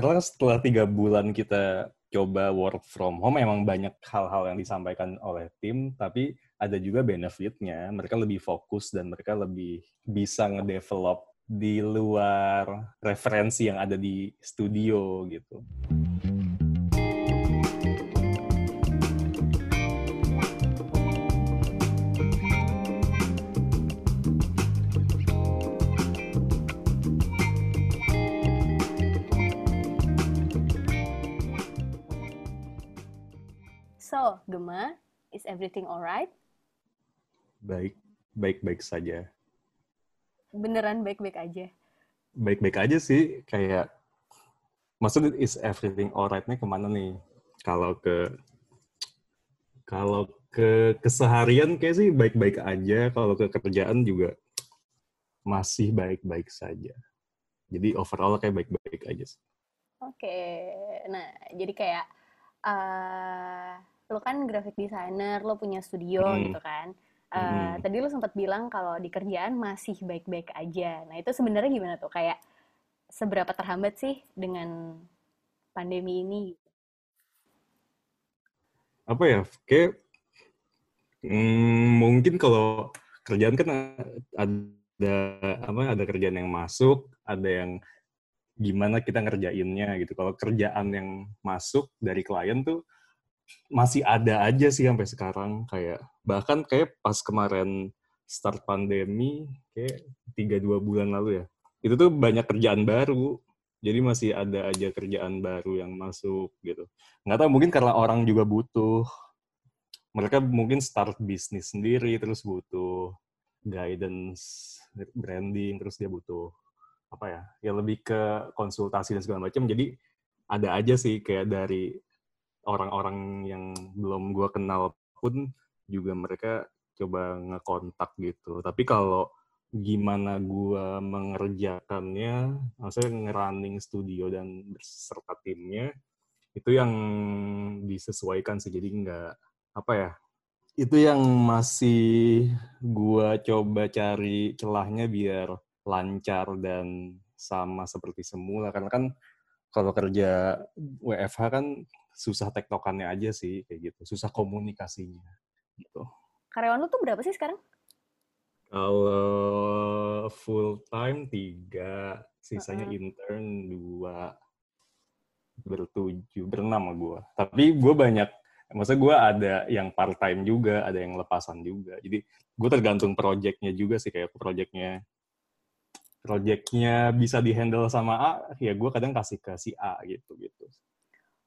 karena setelah tiga bulan kita coba work from home, memang banyak hal-hal yang disampaikan oleh tim, tapi ada juga benefitnya. Mereka lebih fokus dan mereka lebih bisa ngedevelop di luar referensi yang ada di studio gitu. So, Gema, is everything alright? Baik, baik-baik saja. Beneran baik-baik aja? Baik-baik aja sih, kayak maksudnya is everything alright-nya ke mana nih? Kalau ke kalau ke keseharian kayak sih baik-baik aja, kalau ke kerjaan juga masih baik-baik saja. Jadi overall kayak baik-baik aja sih. Oke, nah jadi kayak uh, lo kan graphic designer, lo punya studio hmm. gitu kan. Uh, hmm. Tadi lo sempat bilang kalau di kerjaan masih baik-baik aja. Nah itu sebenarnya gimana tuh? Kayak seberapa terhambat sih dengan pandemi ini? Apa ya? Kayak hmm, mungkin kalau kerjaan kan ada apa? Ada kerjaan yang masuk, ada yang gimana kita ngerjainnya gitu. Kalau kerjaan yang masuk dari klien tuh masih ada aja sih sampai sekarang. Kayak bahkan kayak pas kemarin start pandemi kayak tiga dua bulan lalu ya itu tuh banyak kerjaan baru. Jadi masih ada aja kerjaan baru yang masuk gitu. Nggak tahu mungkin karena orang juga butuh. Mereka mungkin start bisnis sendiri terus butuh guidance branding terus dia butuh apa ya ya lebih ke konsultasi dan segala macam. Jadi ada aja sih kayak dari orang-orang yang belum gue kenal pun juga mereka coba ngekontak gitu. Tapi kalau gimana gue mengerjakannya, maksudnya ngerunning studio dan berserta timnya, itu yang disesuaikan sih. Jadi nggak, apa ya, itu yang masih gue coba cari celahnya biar lancar dan sama seperti semula. Karena kan kalau kerja WFH kan susah tektokannya aja sih kayak gitu. Susah komunikasinya gitu. Karyawan lu tuh berapa sih sekarang? Kalau full time tiga. Sisanya uh -uh. intern dua. Bertujuh berenam gue tapi gue banyak maksudnya gue ada yang part time juga ada yang lepasan juga. Jadi gue tergantung projectnya juga sih kayak projectnya projectnya bisa dihandle sama A ya gue kadang kasih ke si A gitu gitu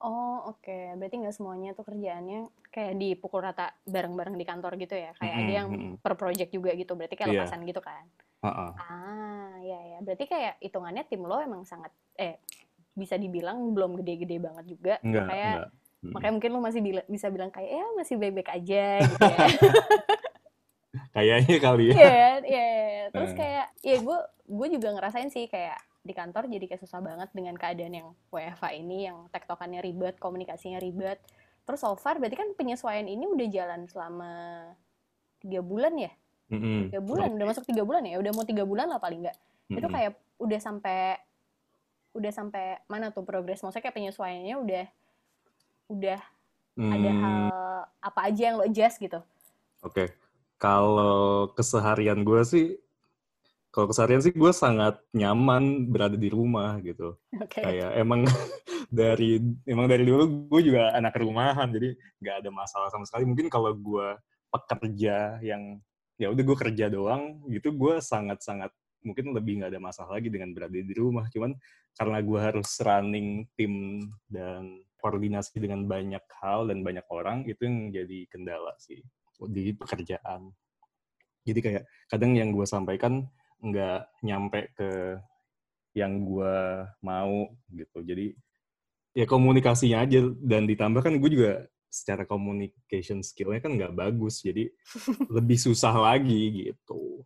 Oh, oke. Okay. Berarti nggak semuanya tuh kerjaannya kayak dipukul rata bareng-bareng di kantor gitu ya? Kayak mm -hmm. ada yang per project juga gitu. Berarti kayak yeah. lepasan gitu kan? Uh -uh. Ah, ya ya. Berarti kayak hitungannya tim lo emang sangat eh bisa dibilang belum gede-gede banget juga. Enggak, kayak enggak. Hmm. Makanya mungkin lo masih bila, bisa bilang kayak ya masih baik-baik aja gitu ya. Kayaknya kali ya. Iya, yeah, iya. Yeah. Terus kayak ya gue gue juga ngerasain sih kayak di kantor jadi kayak susah banget dengan keadaan yang WFH ini yang tektokannya ribet, komunikasinya ribet. Terus so far berarti kan penyesuaian ini udah jalan selama tiga bulan ya? Mm-hmm. Tiga bulan, udah masuk tiga bulan ya? Udah mau tiga bulan lah paling nggak. Mm-hmm. Itu kayak udah sampai udah sampai mana tuh progres? Maksudnya kayak penyesuaiannya udah udah mm. ada hal apa aja yang lo adjust gitu? Oke, okay. kalau keseharian gue sih kalau keseharian sih gue sangat nyaman berada di rumah gitu. Okay. Kayak emang dari emang dari dulu gue juga anak rumahan jadi nggak ada masalah sama sekali. Mungkin kalau gue pekerja yang ya udah gue kerja doang gitu gue sangat-sangat mungkin lebih nggak ada masalah lagi dengan berada di rumah. Cuman karena gue harus running tim dan koordinasi dengan banyak hal dan banyak orang itu yang jadi kendala sih di pekerjaan. Jadi kayak kadang yang gue sampaikan nggak nyampe ke yang gue mau gitu. Jadi ya komunikasinya aja. Dan ditambah kan gue juga secara communication skillnya kan nggak bagus. Jadi lebih susah lagi gitu.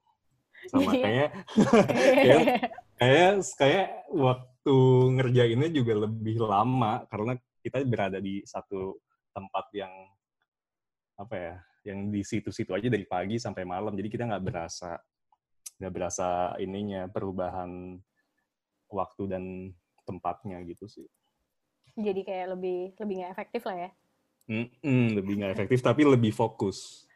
Sama iya. kayak kayak kayak kayak waktu ngerjainnya juga lebih lama. Karena kita berada di satu tempat yang apa ya yang di situ-situ aja dari pagi sampai malam. Jadi kita nggak berasa nggak berasa ininya perubahan waktu dan tempatnya gitu sih. Jadi kayak lebih lebih nggak efektif lah ya? Mm -mm, lebih nggak efektif tapi lebih fokus.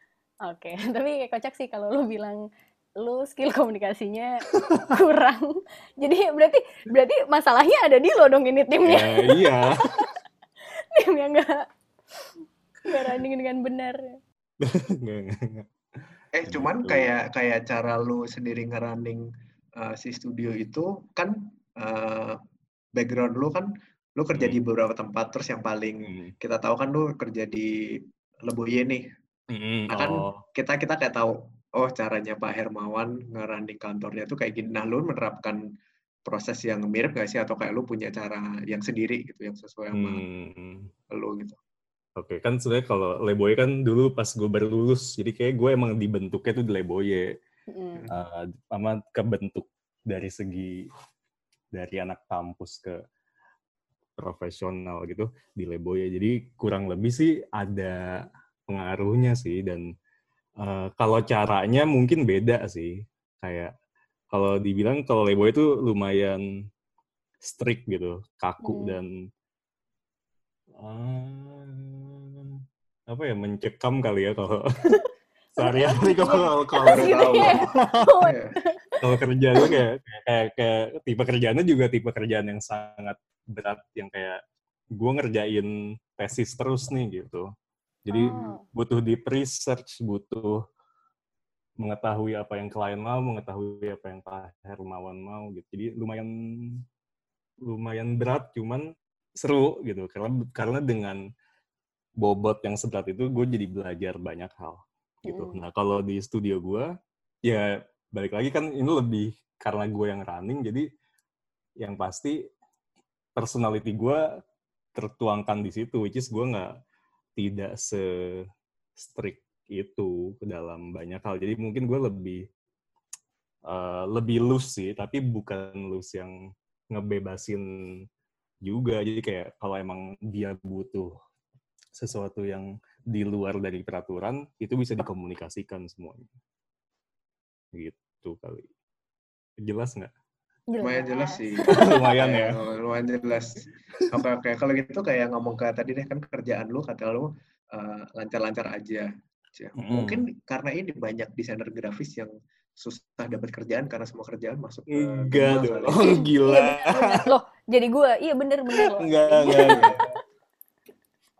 Oke, okay. tapi kayak kocak sih kalau lu bilang lu skill komunikasinya kurang. Jadi berarti berarti masalahnya ada di lo dong ini timnya. Ya, iya. Tim yang nggak nggak running dengan benar. Eh cuman gitu. kayak kayak cara lu sendiri ngerunning uh, si studio itu kan uh, background lu kan lu kerja hmm. di beberapa tempat terus yang paling hmm. kita tahu kan lu kerja di Leboye nih. Hmm. Nah kan oh. kita kita kayak tahu oh caranya Pak Hermawan ngerunning kantornya tuh kayak gini. Nah lu menerapkan proses yang mirip gak sih atau kayak lu punya cara yang sendiri gitu yang sesuai sama hmm. lu gitu? Oke, kan sebenarnya kalau Leboye kan dulu pas gue baru lulus, jadi kayak gue emang dibentuknya tuh di Leboye. Mm. Uh, sama kebentuk dari segi dari anak kampus ke profesional gitu di Leboye. Jadi kurang lebih sih ada pengaruhnya sih dan uh, kalau caranya mungkin beda sih. Kayak kalau dibilang kalau Leboye itu lumayan strict gitu, kaku mm. dan uh, apa ya mencekam kali ya kalau sehari-hari kalau kalau kalau kerja itu kayak, kayak kayak tipe kerjaannya juga tipe kerjaan yang sangat berat yang kayak gue ngerjain tesis terus nih gitu. Jadi oh. butuh deep research butuh mengetahui apa yang klien mau mengetahui apa yang Pak Hermawan mau gitu. Jadi lumayan lumayan berat cuman seru gitu. Karena karena dengan bobot yang seberat itu gue jadi belajar banyak hal gitu. Mm. Nah kalau di studio gue ya balik lagi kan ini lebih karena gue yang running jadi yang pasti personality gue tertuangkan di situ which is gue nggak tidak se strict itu ke dalam banyak hal jadi mungkin gue lebih uh, lebih loose sih tapi bukan loose yang ngebebasin juga jadi kayak kalau emang dia butuh sesuatu yang di luar dari peraturan itu bisa dikomunikasikan semuanya. Gitu kali. Jelas nggak? Lumayan jelas sih. lumayan ya. lumayan jelas. Oke oke. Kalau gitu kayak ngomong ke tadi deh kan kerjaan lu kata lu uh, lancar-lancar aja. Mm. Mungkin karena ini banyak desainer grafis yang susah dapat kerjaan karena semua kerjaan masuk ke Enggak dong. Oh, gila. Loh, jadi gue iya bener bener loh. Enggak, enggak. Enggak.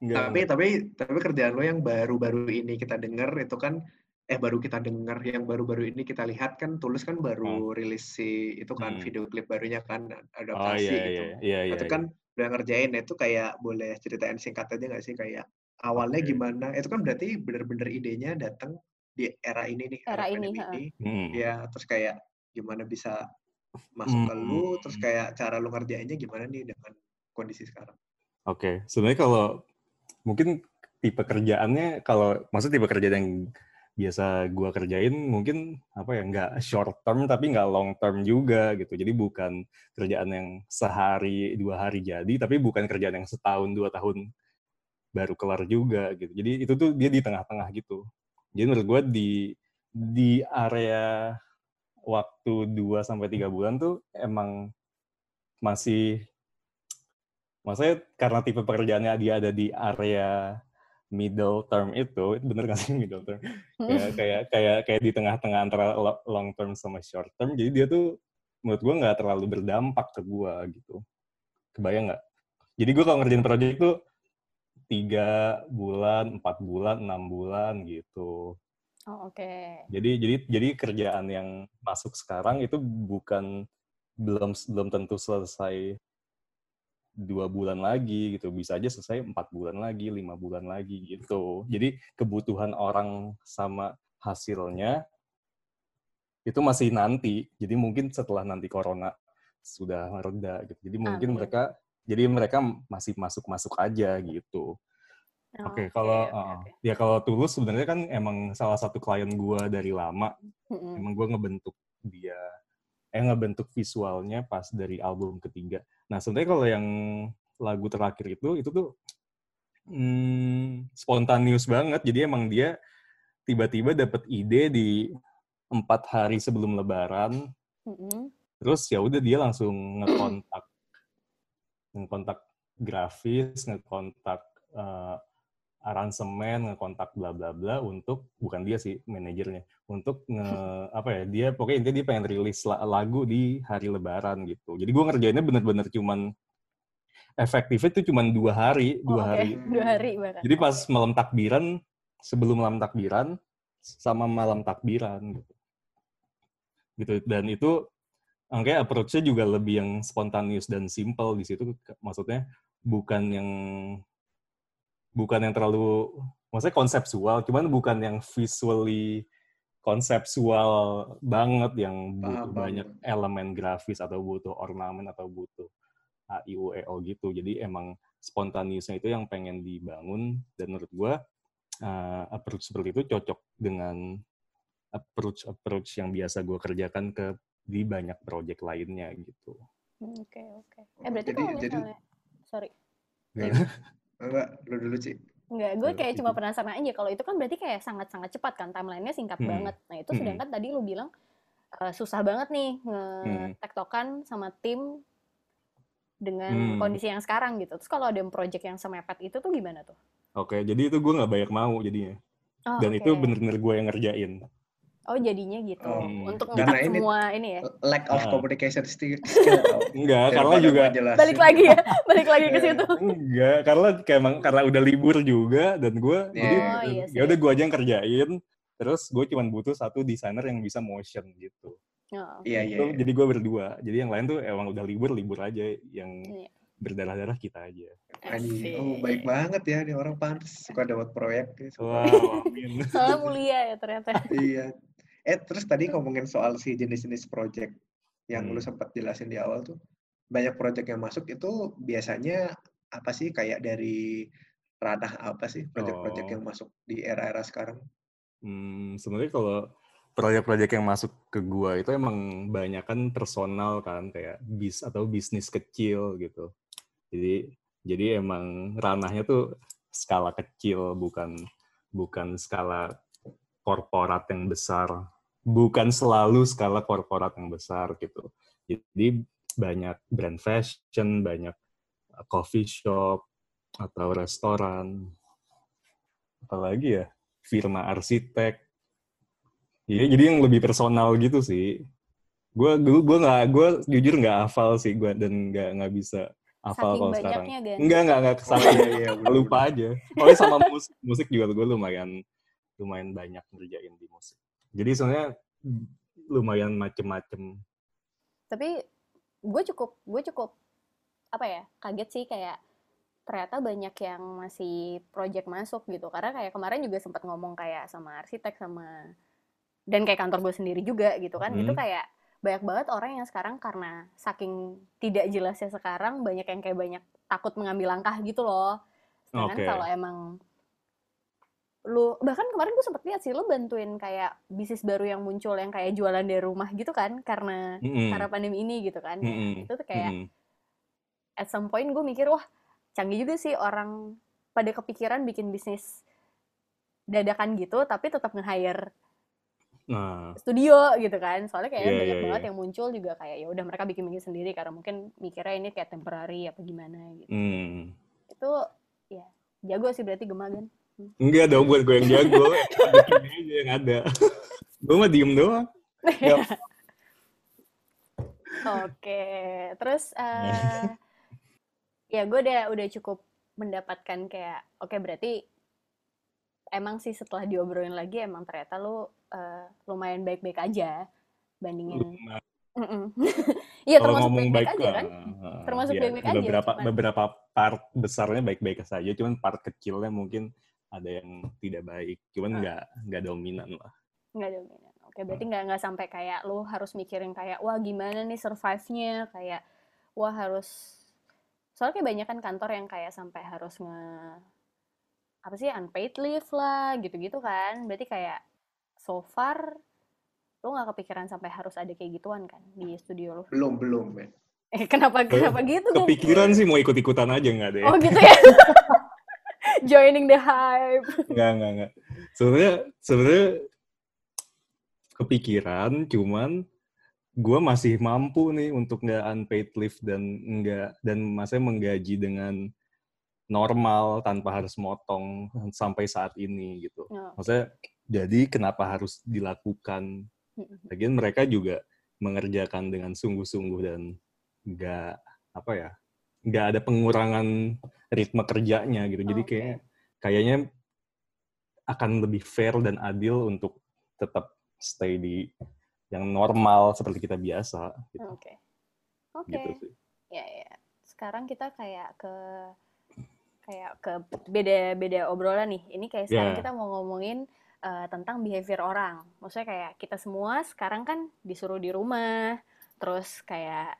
Tapi tapi tapi kerjaan lo yang baru-baru ini kita dengar itu kan eh baru kita dengar yang baru-baru ini kita lihat kan Tulus kan baru hmm. rilis si itu kan hmm. video klip barunya kan adaptasi oh, iya, gitu. Iya, iya, iya, itu kan iya. udah ngerjain itu kayak boleh ceritain singkat aja nggak sih kayak awalnya okay. gimana? Itu kan berarti bener-bener idenya datang di era ini nih, era, ini, ini. Hmm. Ya, terus kayak gimana bisa masuk hmm. ke lu, terus kayak cara lu ngerjainnya gimana nih dengan kondisi sekarang? Oke, okay. sebenarnya kalau mungkin tipe kerjaannya kalau maksud tipe kerjaan yang biasa gue kerjain mungkin apa ya nggak short term tapi nggak long term juga gitu. Jadi bukan kerjaan yang sehari dua hari jadi tapi bukan kerjaan yang setahun dua tahun baru kelar juga gitu. Jadi itu tuh dia di tengah-tengah gitu. Jadi menurut gue di di area waktu 2 sampai tiga bulan tuh emang masih maksudnya karena tipe pekerjaannya dia ada di area middle term itu, itu bener gak sih middle term? kayak kayak kayak kayak di tengah-tengah antara long term sama short term. Jadi dia tuh menurut gue nggak terlalu berdampak ke gue gitu. Kebayang nggak? Jadi gue kalau ngerjain project tuh tiga bulan, empat bulan, enam bulan gitu. Oh, oke. Okay. Jadi jadi jadi kerjaan yang masuk sekarang itu bukan belum belum tentu selesai dua bulan lagi gitu. Bisa aja selesai empat bulan lagi lima bulan lagi gitu. Jadi kebutuhan orang sama hasilnya itu masih nanti. Jadi mungkin setelah nanti corona sudah reda gitu. Jadi mungkin Amin. mereka jadi mereka masih masuk masuk aja gitu. Oh, oke okay, kalau okay, uh, okay. ya kalau tulus sebenarnya kan emang salah satu klien gue dari lama. Mm-hmm. emang gue ngebentuk dia eh ngebentuk visualnya pas dari album ketiga Nah, sebenarnya kalau yang lagu terakhir itu, itu tuh hmm, spontanius banget. Jadi emang dia tiba-tiba dapat ide di empat hari sebelum Lebaran. Mm-hmm. Terus ya udah dia langsung ngekontak ngekontak grafis, ngekontak uh, aransemen, ngekontak bla bla bla untuk bukan dia sih manajernya, untuk nge apa ya dia pokoknya intinya dia pengen rilis lagu di hari Lebaran gitu. Jadi gue ngerjainnya bener-bener cuman efektifnya itu cuma dua hari, dua oh, okay. hari. Dua hari bahkan. Jadi pas malam takbiran, sebelum malam takbiran, sama malam takbiran gitu. Gitu dan itu angkanya approach-nya juga lebih yang spontaneous dan simple di situ maksudnya bukan yang bukan yang terlalu maksudnya konseptual cuman bukan yang visually konseptual banget yang butuh Paham. banyak elemen grafis atau butuh ornamen atau butuh A, I, U, E, O gitu. Jadi emang spontaneousnya itu yang pengen dibangun dan menurut gue uh, approach seperti itu cocok dengan approach-approach yang biasa gue kerjakan ke di banyak project lainnya gitu. Hmm, oke okay, oke. Okay. Eh berarti jadi, kalau misalnya, jadi, sorry. lu dulu sih. Enggak, gue kayak cuma penasaran aja kalau itu kan berarti kayak sangat-sangat cepat kan timelinenya singkat hmm. banget. Nah itu hmm. sedangkan tadi lu bilang uh, susah banget nih hmm. nge-tektokan sama tim dengan hmm. kondisi yang sekarang gitu. Terus kalau ada project yang semepet itu tuh gimana tuh? Oke, jadi itu gue nggak banyak mau jadinya. Oh, Dan okay. itu bener-bener gue yang ngerjain. Oh jadinya gitu. Hmm. Untuk karena ini semua ini ya. Lack of ah. communication skill. Enggak, karena juga balik lagi ya, balik lagi ke situ. Enggak, karena kayak emang karena udah libur juga dan gue yeah. jadi oh, iya ya udah gue aja yang kerjain. Terus gue cuma butuh satu desainer yang bisa motion gitu. Oh. Iya, iya, iya. Jadi gue berdua. Jadi yang lain tuh emang udah libur, libur aja. Yang iya. berdarah-darah kita aja. Anjir. Oh, baik banget ya. Nih orang pantas suka dapat proyek. Wow, amin. Soalnya mulia ya ternyata. iya. Eh, terus tadi ngomongin soal si jenis-jenis project yang hmm. lu sempat jelasin di awal tuh. Banyak project yang masuk itu biasanya apa sih kayak dari ranah apa sih project-project oh. yang masuk di era-era sekarang? Hmm, sebenarnya kalau proyek-proyek yang masuk ke gua itu emang banyak kan personal kan kayak bis atau bisnis kecil gitu. Jadi jadi emang ranahnya tuh skala kecil bukan bukan skala korporat yang besar. Bukan selalu skala korporat yang besar gitu. Jadi banyak brand fashion, banyak coffee shop atau restoran. Apalagi ya, firma arsitek Iya, jadi yang lebih personal gitu sih. Gue gue gue nggak gue jujur nggak hafal sih gue dan nggak nggak bisa hafal kalau sekarang. Kan? Enggak enggak enggak ke sana ya, ya lupa aja. Pokoknya sama musik musik juga gue lumayan lumayan banyak ngerjain di musik. Jadi sebenarnya lumayan macem-macem. Tapi gue cukup gue cukup apa ya kaget sih kayak ternyata banyak yang masih project masuk gitu karena kayak kemarin juga sempat ngomong kayak sama arsitek sama dan kayak kantor gue sendiri juga gitu kan hmm. itu kayak banyak banget orang yang sekarang karena saking tidak jelasnya sekarang banyak yang kayak banyak takut mengambil langkah gitu loh sedangkan okay. kalau emang lu bahkan kemarin gue sempet lihat sih lu bantuin kayak bisnis baru yang muncul yang kayak jualan dari rumah gitu kan karena mm-hmm. karena pandemi ini gitu kan mm-hmm. itu tuh kayak mm-hmm. at some point gue mikir wah canggih juga sih orang pada kepikiran bikin bisnis dadakan gitu tapi tetap nge-hire nah. studio gitu kan soalnya kayak yeah, banyak yeah, banget yeah. yang muncul juga kayak ya udah mereka bikin bikin sendiri karena mungkin mikirnya ini kayak temporary apa gimana gitu hmm. itu ya jago sih berarti Gema hmm. Enggak dong buat gue yang jago aja yang ada gue mah diem doang Oke, terus uh, ya gue udah udah cukup mendapatkan kayak oke okay, berarti emang sih setelah diobrolin lagi emang ternyata lu uh, lumayan baik-baik aja bandingin Iya termasuk baik-baik aja kan? Termasuk ya, baik-baik aja. Beberapa cuman. beberapa part besarnya baik-baik saja, cuman part kecilnya mungkin ada yang tidak baik, cuman nggak uh. nggak dominan lah. Nggak dominan. Oke, berarti nggak nggak sampai kayak lu harus mikirin kayak wah gimana nih survive-nya, kayak wah harus soalnya kayak banyak kan kantor yang kayak sampai harus nge apa sih unpaid leave lah gitu-gitu kan berarti kayak so far lo nggak kepikiran sampai harus ada kayak gituan kan di studio lo? Belum belum ya. Eh kenapa kenapa gitu? Kepikiran sih mau ikut-ikutan aja nggak deh. Oh gitu ya. Joining the hype. Nggak nggak nggak. Sebenarnya sebenarnya kepikiran cuman gue masih mampu nih untuk nggak unpaid leave dan nggak dan masih menggaji dengan normal tanpa harus motong sampai saat ini gitu. Oh. Maksudnya jadi kenapa harus dilakukan? Lagian mereka juga mengerjakan dengan sungguh-sungguh dan nggak apa ya nggak ada pengurangan ritme kerjanya gitu. Jadi kayak kayaknya akan lebih fair dan adil untuk tetap stay di yang normal seperti kita biasa. Gitu. Oke. Okay. Oke. Okay. Gitu Ya ya. Sekarang kita kayak ke kayak ke beda-beda obrolan nih. Ini kayak sekarang yeah. kita mau ngomongin uh, tentang behavior orang. Maksudnya kayak kita semua sekarang kan disuruh di rumah, terus kayak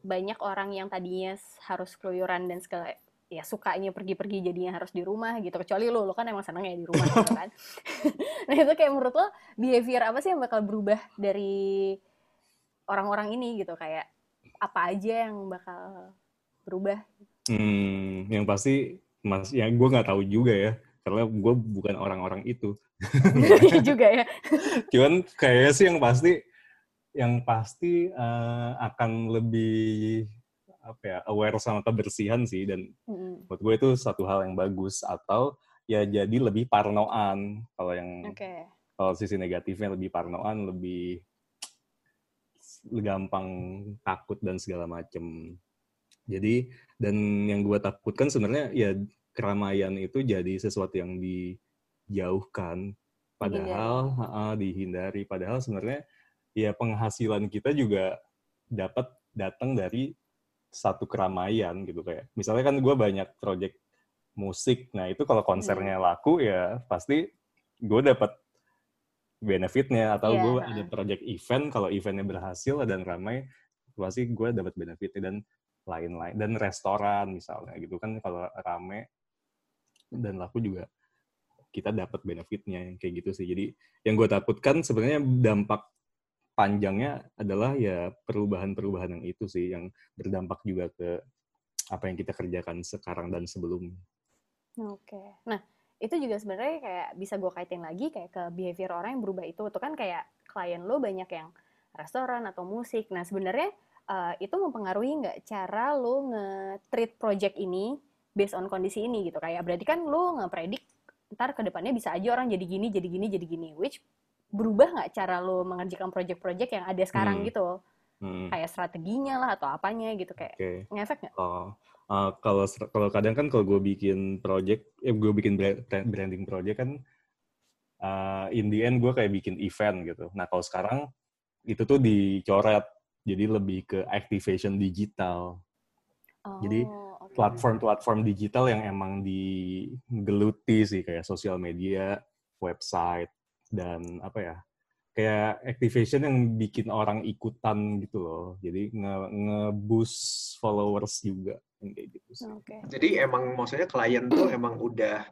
banyak orang yang tadinya harus keluyuran dan segala ya sukanya pergi-pergi jadinya harus di rumah gitu. Kecuali lo lo kan emang seneng ya di rumah gitu kan. Nah itu kayak menurut lo behavior apa sih yang bakal berubah dari orang-orang ini gitu? Kayak apa aja yang bakal berubah? Hmm yang pasti mas yang gue nggak tahu juga ya. Karena gue bukan orang-orang itu. Juga ya. Cuman kayaknya sih yang pasti yang pasti uh, akan lebih apa ya aware sama kebersihan sih dan mm. buat gue itu satu hal yang bagus atau ya jadi lebih parnoan kalau yang okay. kalau sisi negatifnya lebih parnoan lebih gampang takut dan segala macem jadi dan yang gue takutkan sebenarnya ya keramaian itu jadi sesuatu yang dijauhkan padahal dihindari, uh, dihindari. padahal sebenarnya ya penghasilan kita juga dapat datang dari satu keramaian gitu. Kayak misalnya kan gue banyak project musik. Nah itu kalau konsernya hmm. laku ya pasti gue dapat benefitnya. Atau yeah. gue ada project event kalau eventnya berhasil dan ramai pasti gue dapat benefitnya. Dan lain-lain dan restoran misalnya gitu kan kalau rame dan laku juga kita dapat benefitnya kayak gitu sih. Jadi yang gue takutkan sebenarnya dampak panjangnya adalah ya perubahan-perubahan yang itu sih yang berdampak juga ke apa yang kita kerjakan sekarang dan sebelumnya. Oke. Nah, itu juga sebenarnya kayak bisa gue kaitin lagi kayak ke behavior orang yang berubah itu. Itu kan kayak klien lo banyak yang restoran atau musik. Nah, sebenarnya uh, itu mempengaruhi nggak cara lo nge-treat project ini based on kondisi ini gitu. Kayak berarti kan lo nge-predict ntar ke depannya bisa aja orang jadi gini, jadi gini, jadi gini. Which berubah nggak cara lo mengerjakan project-project yang ada sekarang hmm. gitu? Hmm. Kayak strateginya lah atau apanya gitu kayak okay. ngefek nggak? Oh. Uh, kalau kalau kadang kan kalau gue bikin project, eh gue bikin branding project kan uh, in the end gue kayak bikin event gitu. Nah kalau sekarang itu tuh dicoret jadi lebih ke activation digital. Oh, jadi platform-platform digital yang emang digeluti sih kayak sosial media, website, dan apa ya kayak activation yang bikin orang ikutan gitu loh jadi nge ngeboost followers juga kayak gitu sih. Okay. Jadi emang maksudnya klien tuh emang udah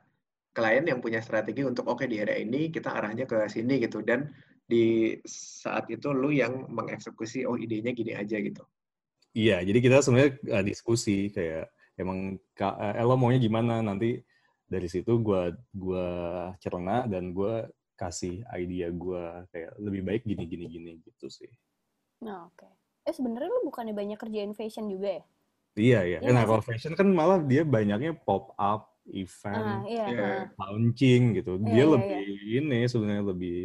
klien yang punya strategi untuk oke okay, di area ini kita arahnya ke sini gitu dan di saat itu lu yang mengeksekusi oh idenya gini aja gitu. Iya, jadi kita sebenarnya uh, diskusi kayak emang eh, lo maunya gimana nanti dari situ gue gua cerna dan gue kasih idea gue kayak lebih baik gini gini gini gitu sih. Nah, oke. Okay. Eh sebenarnya lu bukannya banyak kerjain fashion juga ya? Iya iya. Ya, nah kalau fashion kan malah dia banyaknya pop up event, ah, iya, yeah. launching gitu. Dia iya, iya, lebih iya. ini sebenarnya lebih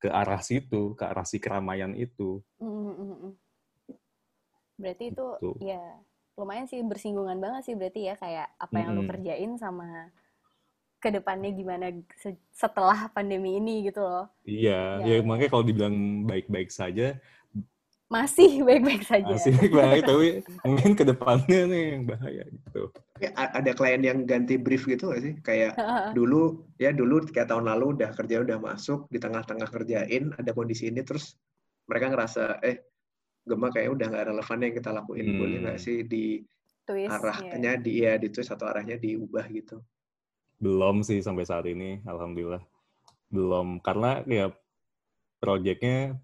ke arah situ, ke arah si keramaian itu. Mm -hmm. Berarti itu gitu. ya lumayan sih bersinggungan banget sih berarti ya kayak apa yang mm -hmm. lu kerjain sama ke depannya gimana setelah pandemi ini gitu loh. Iya, ya, ya makanya kalau dibilang baik-baik saja masih baik-baik saja. Masih baik, tapi mungkin ke depannya nih yang bahaya gitu. Ada klien yang ganti brief gitu gak sih? Kayak dulu ya dulu kayak tahun lalu udah kerja udah masuk di tengah-tengah kerjain ada kondisi ini terus mereka ngerasa eh Gema kayak udah nggak relevan yang kita lakuin hmm. boleh nggak sih di twist, arahnya yeah. di ya di twist atau arahnya diubah gitu. Belum sih sampai saat ini, alhamdulillah. Belum karena ya proyeknya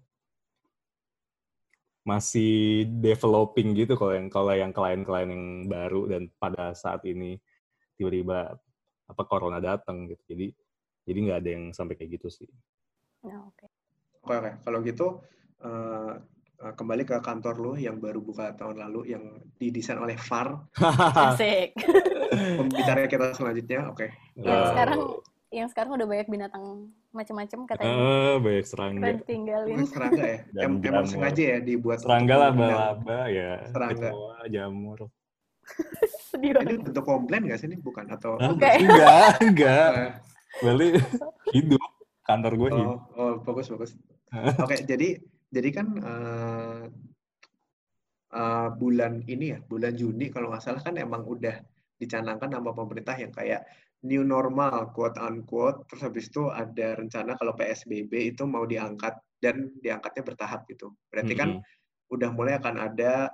masih developing gitu kalau yang kalau yang klien-klien yang baru dan pada saat ini tiba-tiba apa corona datang gitu. Jadi jadi nggak ada yang sampai kayak gitu sih. Oh, Oke. Okay. Oke, kalau gitu uh, uh, kembali ke kantor lu yang baru buka tahun lalu yang didesain oleh Far. Asik. Pembicara kita selanjutnya, oke. Okay. Yang uh, sekarang yang sekarang udah banyak binatang macam-macam katanya. Uh, banyak serangga. Keren tinggalin. serangga ya? em emang sengaja ya dibuat serangga lah laba ya. Serangga. Kecoa, jamur. Sedih banget. Ini bentuk komplain gak sih ini? Bukan? Atau? Okay. Enggak, enggak. Bali hidup. Kantor gue hidup. Oh, oh bagus, bagus. Oke, okay, jadi jadi kan uh, uh, bulan ini ya, bulan Juni kalau nggak salah kan emang udah dicanangkan nama pemerintah yang kayak new normal quote unquote terus habis itu ada rencana kalau PSBB itu mau diangkat dan diangkatnya bertahap gitu berarti kan mm -hmm. udah mulai akan ada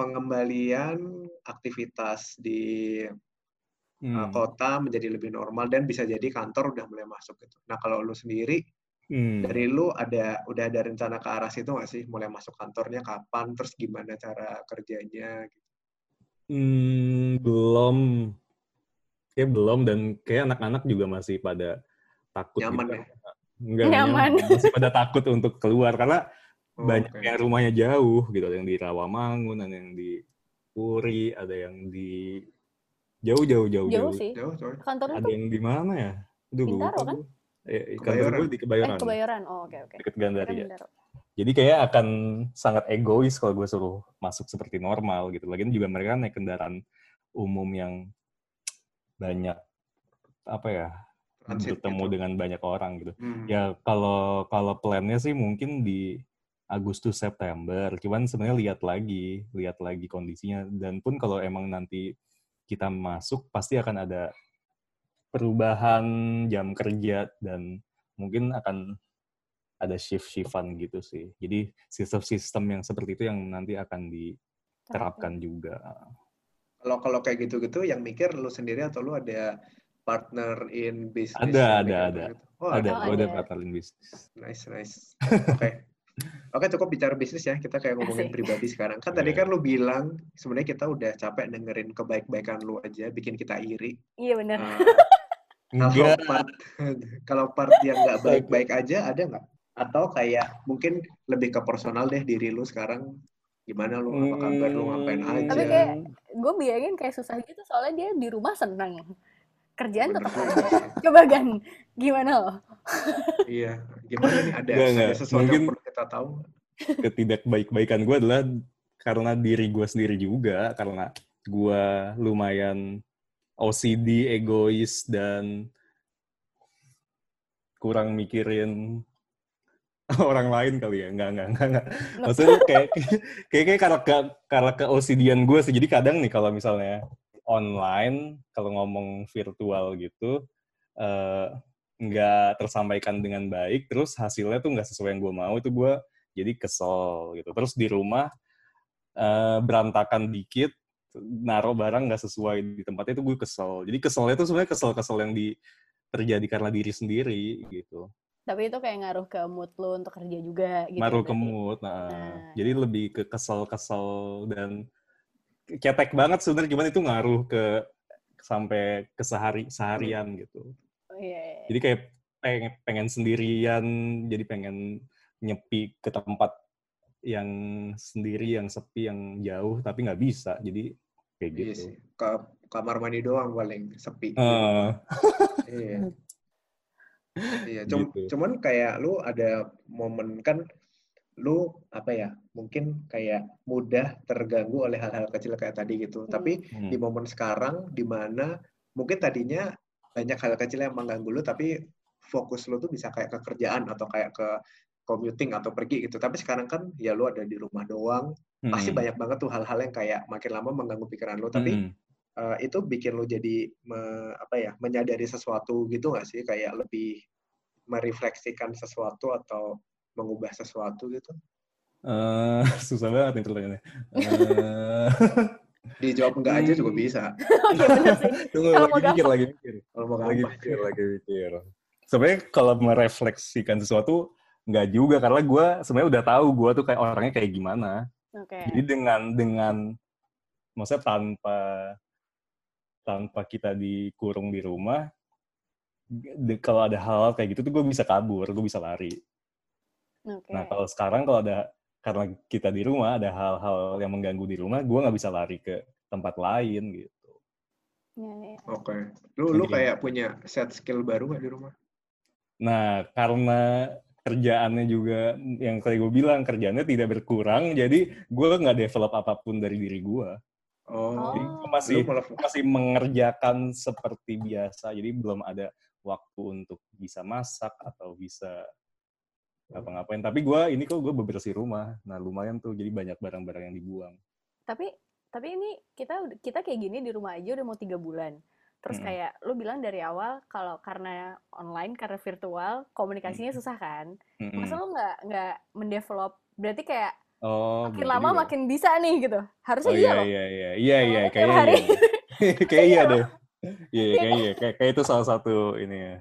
pengembalian aktivitas di mm. kota menjadi lebih normal dan bisa jadi kantor udah mulai masuk gitu nah kalau lu sendiri mm. dari lu ada udah ada rencana ke arah situ nggak sih? Mulai masuk kantornya kapan? Terus gimana cara kerjanya gitu? Hmm, belum. Kayak belum dan kayak anak-anak juga masih pada takut nyaman gitu. ya? Enggak, nyaman. masih pada takut untuk keluar karena oh, banyak okay. yang rumahnya jauh gitu. Ada yang di Rawamangun ada yang di Puri ada yang di jauh jauh jauh jauh, jauh. sih jauh, kantornya ada yang di mana ya? Aduh, Bintaro kan? eh, kantor gue di Kebayoran eh, Kebayoran oh oke okay, oke okay. deket Gandaria jadi kayak akan sangat egois kalau gue suruh masuk seperti normal gitu. Lagian juga mereka naik kendaraan umum yang banyak apa ya Transit bertemu gitu. dengan banyak orang gitu. Hmm. Ya kalau kalau plannya sih mungkin di Agustus September. Cuman sebenarnya lihat lagi, lihat lagi kondisinya. Dan pun kalau emang nanti kita masuk pasti akan ada perubahan jam kerja dan mungkin akan ada shift-shiftan gitu sih. Jadi sistem-sistem yang seperti itu yang nanti akan diterapkan juga. Kalau kalau kayak gitu-gitu yang mikir lu sendiri atau lu ada partner in business? Ada, ada, ada. Gitu? Oh, ada, oh, ada. ada partner in business. Nice, nice. Oke. Okay. Oke, okay, cukup bicara bisnis ya. Kita kayak ngomongin Asik. pribadi sekarang. Kan tadi iya. kan lu bilang sebenarnya kita udah capek dengerin kebaik-baikan lu aja, bikin kita iri. Iya benar. Uh, kalau part kalau part yang nggak baik-baik aja ada nggak? atau kayak mungkin lebih ke personal deh diri lu sekarang. Gimana lu? Apa kabar lu? Ngapain hmm. aja? Tapi kayak gue bayangin kayak susah gitu soalnya dia di rumah seneng. Kerjaan tetap aja. Coba gan gimana lo? Iya. Gimana nih? Ada, gak, ada sesuatu mungkin yang perlu kita tahu ketidak baik-baikan gue adalah karena diri gue sendiri juga. Karena gue lumayan OCD egois dan kurang mikirin orang lain kali ya. Nggak nggak nggak nggak. Maksudnya kayak kayak kayak karena ke karena ke OCD-an gue sih. Jadi kadang nih kalau misalnya online kalau ngomong virtual gitu uh, nggak tersampaikan dengan baik terus hasilnya tuh nggak sesuai yang gue mau itu gue jadi kesel gitu. Terus di rumah uh, berantakan dikit naruh barang nggak sesuai di tempatnya itu gue kesel jadi keselnya tuh sebenarnya kesel-kesel yang di terjadi karena diri sendiri gitu tapi itu kayak ngaruh ke mood lo untuk kerja juga gitu. Ngaruh ke mood. Nah. nah. Jadi lebih ke kesel-kesel dan ketek banget sebenarnya gimana itu ngaruh ke sampai ke sehari seharian gitu. Oh, iya, iya, iya. Jadi kayak pengen, pengen sendirian, jadi pengen nyepi ke tempat yang sendiri, yang sepi, yang jauh, tapi nggak bisa. Jadi kayak gitu. Iya sih. Ke kamar mandi doang paling sepi. Uh. iya. Iya, cum gitu. cuman kayak lu ada momen kan lu apa ya mungkin kayak mudah terganggu oleh hal-hal kecil kayak tadi gitu. Hmm. Tapi hmm. di momen sekarang di mana mungkin tadinya banyak hal kecil yang mengganggu lu tapi fokus lu tuh bisa kayak ke kerjaan atau kayak ke commuting atau pergi gitu. Tapi sekarang kan ya lu ada di rumah doang, hmm. pasti banyak banget tuh hal-hal yang kayak makin lama mengganggu pikiran lu. Tapi hmm. uh, itu bikin lu jadi me, apa ya menyadari sesuatu gitu nggak sih? Kayak lebih merefleksikan sesuatu atau mengubah sesuatu gitu? Uh, susah banget nih pertanyaannya. Uh... Dijawab enggak aja juga bisa. Oke, benar sih. Tunggu, lagi mikir, lagi mikir. Kalau mau lagi mikir, lagi mikir. Sebenarnya kalau merefleksikan sesuatu, enggak juga. Karena gue sebenarnya udah tahu gue tuh kayak orangnya kayak gimana. Okay. Jadi dengan, dengan, maksudnya tanpa, tanpa kita dikurung di rumah, kalau ada hal, hal kayak gitu tuh gue bisa kabur, gue bisa lari. Okay. Nah kalau sekarang kalau ada karena kita di rumah ada hal-hal yang mengganggu di rumah, gue nggak bisa lari ke tempat lain gitu. Ya, ya. Oke, okay. lu lu kayak punya set skill baru nggak di rumah? Nah, karena kerjaannya juga yang kayak gue bilang kerjaannya tidak berkurang, jadi gue nggak develop apa pun dari diri gue. Oh, jadi gue masih masih mengerjakan seperti biasa, jadi belum ada waktu untuk bisa masak atau bisa apa ngapain tapi gue ini kok gue bebersih rumah. Nah lumayan tuh jadi banyak barang-barang yang dibuang. Tapi tapi ini kita kita kayak gini di rumah aja udah mau tiga bulan terus hmm. kayak lu bilang dari awal kalau karena online karena virtual komunikasinya hmm. susah kan hmm. masa lu nggak nggak mendevelop berarti kayak Oh, makin lama juga. makin bisa nih gitu. Harusnya oh, iya, iya loh. Iya iya iya iya kayaknya iya. kayak iya deh. Iya iya kayak iya kayak, kayak itu salah satu ini ya.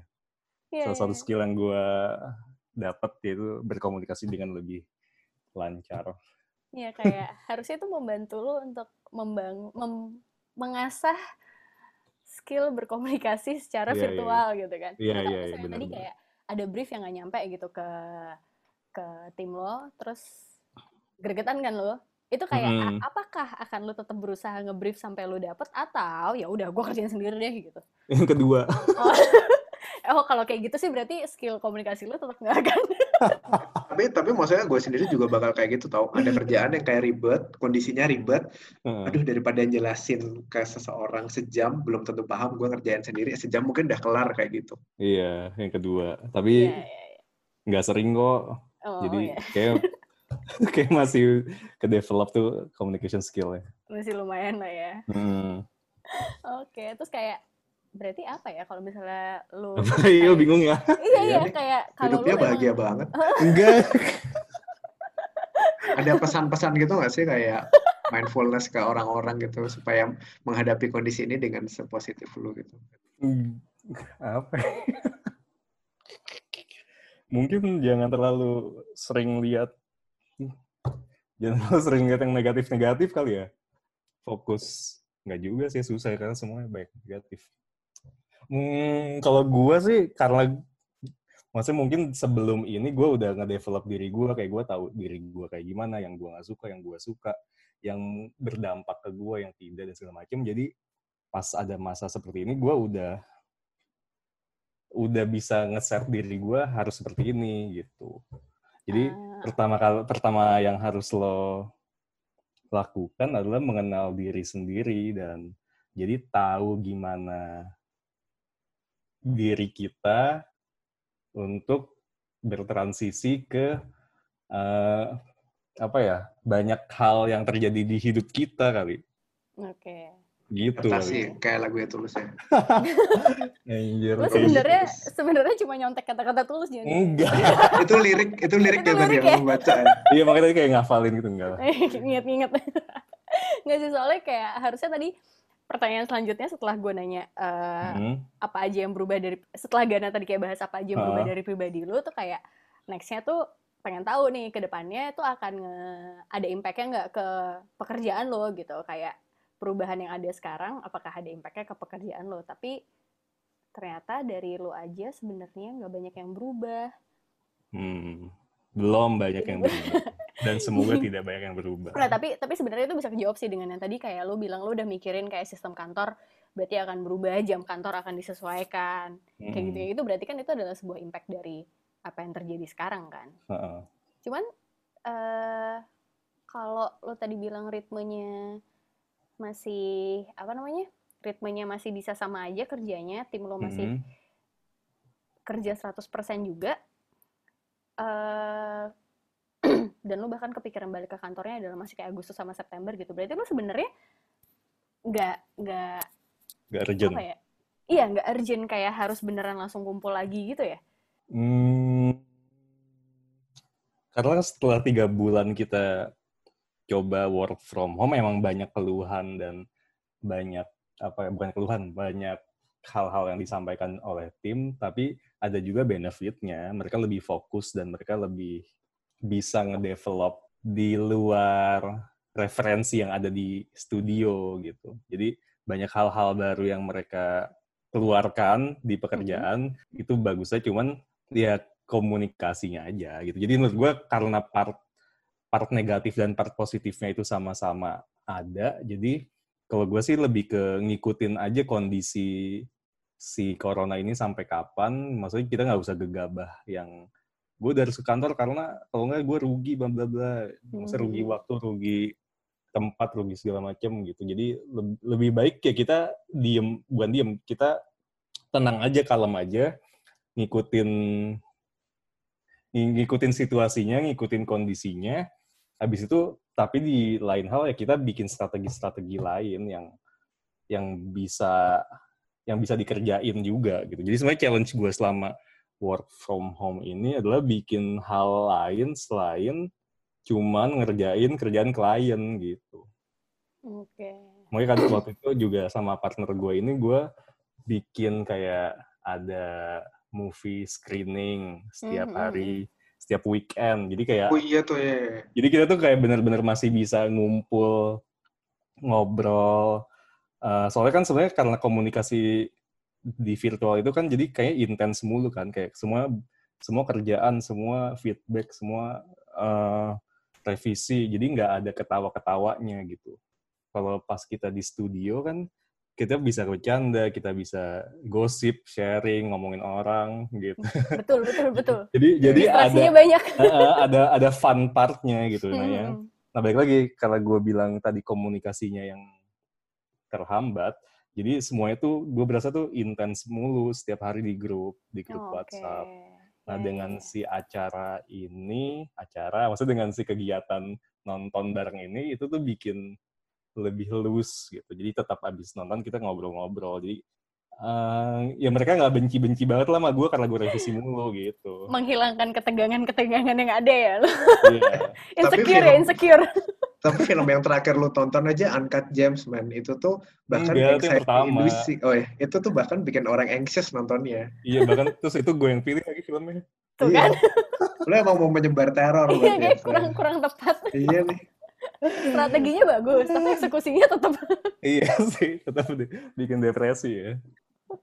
Yeah, salah satu skill yang gue dapat yaitu berkomunikasi dengan lebih lancar. Iya kayak harusnya itu membantu lo untuk membang mem, mengasah skill berkomunikasi secara yeah, iya. virtual yeah. gitu kan. Iya iya iya. Tadi kayak ada brief yang nggak nyampe gitu ke ke tim lo, terus gregetan kan lo. Itu kayak hmm. apakah akan lo tetap berusaha ngebrief sampai lo dapet atau ya udah gue kerjain sendiri deh gitu. Yang kedua. Oh. oh kalau kayak gitu sih berarti skill komunikasi lu tetap nggak akan tapi tapi maksudnya gue sendiri juga bakal kayak gitu tau ada kerjaan yang kayak ribet kondisinya ribet hmm. aduh daripada jelasin ke seseorang sejam belum tentu paham gue ngerjain sendiri sejam mungkin udah kelar kayak gitu iya yang kedua tapi iya, iya, iya. nggak yeah, yeah, sering kok oh, jadi yeah. kayak kayak masih ke develop tuh communication skill ya masih lumayan lah ya hmm. oke okay. terus kayak berarti apa ya kalau misalnya lu iya bingung ya? Iya iya kayak kalau hidupnya bahagia emang... banget. Enggak. Ada pesan-pesan gitu nggak sih kayak mindfulness ke orang-orang gitu supaya menghadapi kondisi ini dengan sepositif lu gitu? Apa? Ya? mungkin jangan terlalu sering lihat jangan terlalu sering lihat yang negatif-negatif kali ya. Fokus. Nggak juga sih susah karena semuanya baik negatif Hmm, kalau gue sih karena maksudnya mungkin sebelum ini gue udah nge-develop diri gue kayak gue tahu diri gue kayak gimana yang gue nggak suka yang gue suka yang berdampak ke gue yang tidak dan segala macam jadi pas ada masa seperti ini gue udah udah bisa nge-set diri gue harus seperti ini gitu jadi uh. pertama kali pertama yang harus lo lakukan adalah mengenal diri sendiri dan jadi tahu gimana diri kita untuk bertransisi ke uh, apa ya banyak hal yang terjadi di hidup kita kali. Oke. Okay. Gitu. sih kayak lagu itu tulus ya. Anjir. Lu sebenarnya sebenarnya cuma nyontek kata-kata tulus jadi. Enggak. itu lirik itu lirik itu ya tadi yang baca. Ya? iya makanya kayak ngafalin gitu enggak. Ingat-ingat. Enggak sih soalnya kayak harusnya tadi pertanyaan selanjutnya setelah gue nanya uh, hmm. apa aja yang berubah dari setelah Gana tadi kayak bahas apa aja yang berubah uh. dari pribadi lu tuh kayak nextnya tuh pengen tahu nih ke depannya tuh akan nge, ada impactnya nggak ke pekerjaan lo gitu kayak perubahan yang ada sekarang apakah ada impactnya ke pekerjaan lo tapi ternyata dari lo aja sebenarnya nggak banyak yang berubah hmm, belum banyak yang berubah dan semoga tidak banyak yang berubah. Nah, tapi tapi sebenarnya itu bisa kejawab sih dengan yang tadi kayak lo bilang lo udah mikirin kayak sistem kantor berarti akan berubah, jam kantor akan disesuaikan. Hmm. Kayak gitu ya. Itu berarti kan itu adalah sebuah impact dari apa yang terjadi sekarang kan. Uh -uh. Cuman uh, kalau lo tadi bilang ritmenya masih apa namanya? Ritmenya masih bisa sama aja kerjanya, tim lo masih -hmm. kerja 100% juga. Uh, dan lu bahkan kepikiran balik ke kantornya adalah masih kayak Agustus sama September gitu. Berarti lu sebenarnya nggak nggak nggak urgent. ya? iya nggak urgent kayak harus beneran langsung kumpul lagi gitu ya? Hmm, karena setelah tiga bulan kita coba work from home memang banyak keluhan dan banyak apa ya bukan keluhan banyak hal-hal yang disampaikan oleh tim. Tapi ada juga benefitnya mereka lebih fokus dan mereka lebih bisa ngedevelop di luar referensi yang ada di studio gitu. Jadi banyak hal-hal baru yang mereka keluarkan di pekerjaan mm-hmm. itu bagusnya cuman ya komunikasinya aja gitu. Jadi menurut gue karena part part negatif dan part positifnya itu sama-sama ada. Jadi kalau gue sih lebih ke ngikutin aja kondisi si corona ini sampai kapan. Maksudnya kita nggak usah gegabah yang gue dari ke kantor karena kalau nggak gue rugi bla bla bla. Maksudnya rugi hmm. waktu, rugi tempat, rugi segala macam gitu. Jadi lebih baik ya kita diem, bukan diem, kita tenang aja, kalem aja, ngikutin ngikutin situasinya, ngikutin kondisinya. Habis itu tapi di lain hal ya kita bikin strategi-strategi lain yang yang bisa yang bisa dikerjain juga gitu. Jadi sebenarnya challenge gue selama work from home ini adalah bikin hal lain selain cuman ngerjain kerjaan klien gitu. Oke. Okay. Makanya kan waktu itu juga sama partner gue ini gue bikin kayak ada movie screening setiap mm -hmm. hari setiap weekend. Jadi kayak Oh iya tuh ya. Jadi kita tuh kayak benar-benar masih bisa ngumpul ngobrol. Uh, soalnya kan sebenarnya karena komunikasi di virtual itu kan jadi kayak intens mulu kan kayak semua semua kerjaan, semua feedback, semua uh, revisi. Jadi nggak ada ketawa-ketawanya gitu. Kalau pas kita di studio kan kita bisa bercanda, kita bisa gosip, sharing, ngomongin orang gitu. Betul, betul, betul. jadi jadi ada banyak. uh, ada ada fun partnya gitu nah ya. Nah balik lagi kalau gue bilang tadi komunikasinya yang terhambat, jadi semuanya tuh gue berasa tuh intens mulu setiap hari di grup di grup oh, WhatsApp. Okay. Nah dengan si acara ini, acara maksudnya dengan si kegiatan nonton bareng ini itu tuh bikin lebih loose gitu. Jadi tetap abis nonton kita ngobrol-ngobrol. Jadi uh, ya mereka nggak benci-benci banget lah sama gue karena gue revisi mulu gitu. Menghilangkan ketegangan-ketegangan yang ada ya. Yeah. insecure ya, insecure. Tapi film yang terakhir lu tonton aja Uncut James man itu tuh bahkan Enggak, itu pertama. Oh ya, itu tuh bahkan bikin orang anxious nontonnya. Iya bahkan terus itu gue yang pilih lagi filmnya. Tuh iya. kan? Lu emang mau menyebar teror. Iya kayak kurang kurang tepat. iya nih strateginya bagus tapi eksekusinya tetap iya sih tetap bikin depresi ya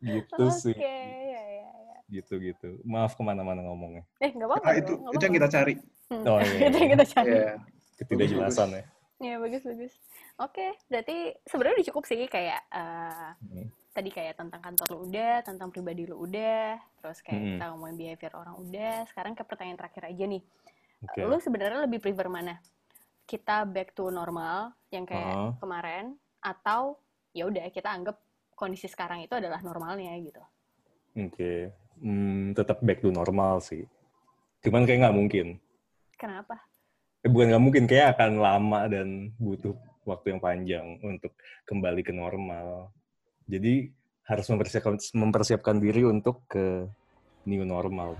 gitu okay, sih ya, ya, ya. gitu gitu maaf ke mana-mana ngomongnya eh nggak apa-apa nah, itu gak itu yang kita cari hmm. oh iya, itu yang kita cari yeah. Ketidakjelasan ya Iya bagus bagus. Oke, berarti sebenarnya udah cukup sih kayak uh, hmm. tadi kayak tentang kantor lu udah, tentang pribadi lu udah, terus kayak hmm. kita ngomongin behavior orang udah. Sekarang ke pertanyaan terakhir aja nih. Okay. Lu sebenarnya lebih prefer mana? kita back to normal yang kayak uh. kemarin atau ya udah kita anggap kondisi sekarang itu adalah normalnya gitu. Oke, okay. hmm, tetap back to normal sih. Cuman kayak nggak mungkin. Kenapa? Eh, bukan nggak mungkin, kayak akan lama dan butuh waktu yang panjang untuk kembali ke normal. Jadi harus mempersiapkan mempersiapkan diri untuk ke new normal.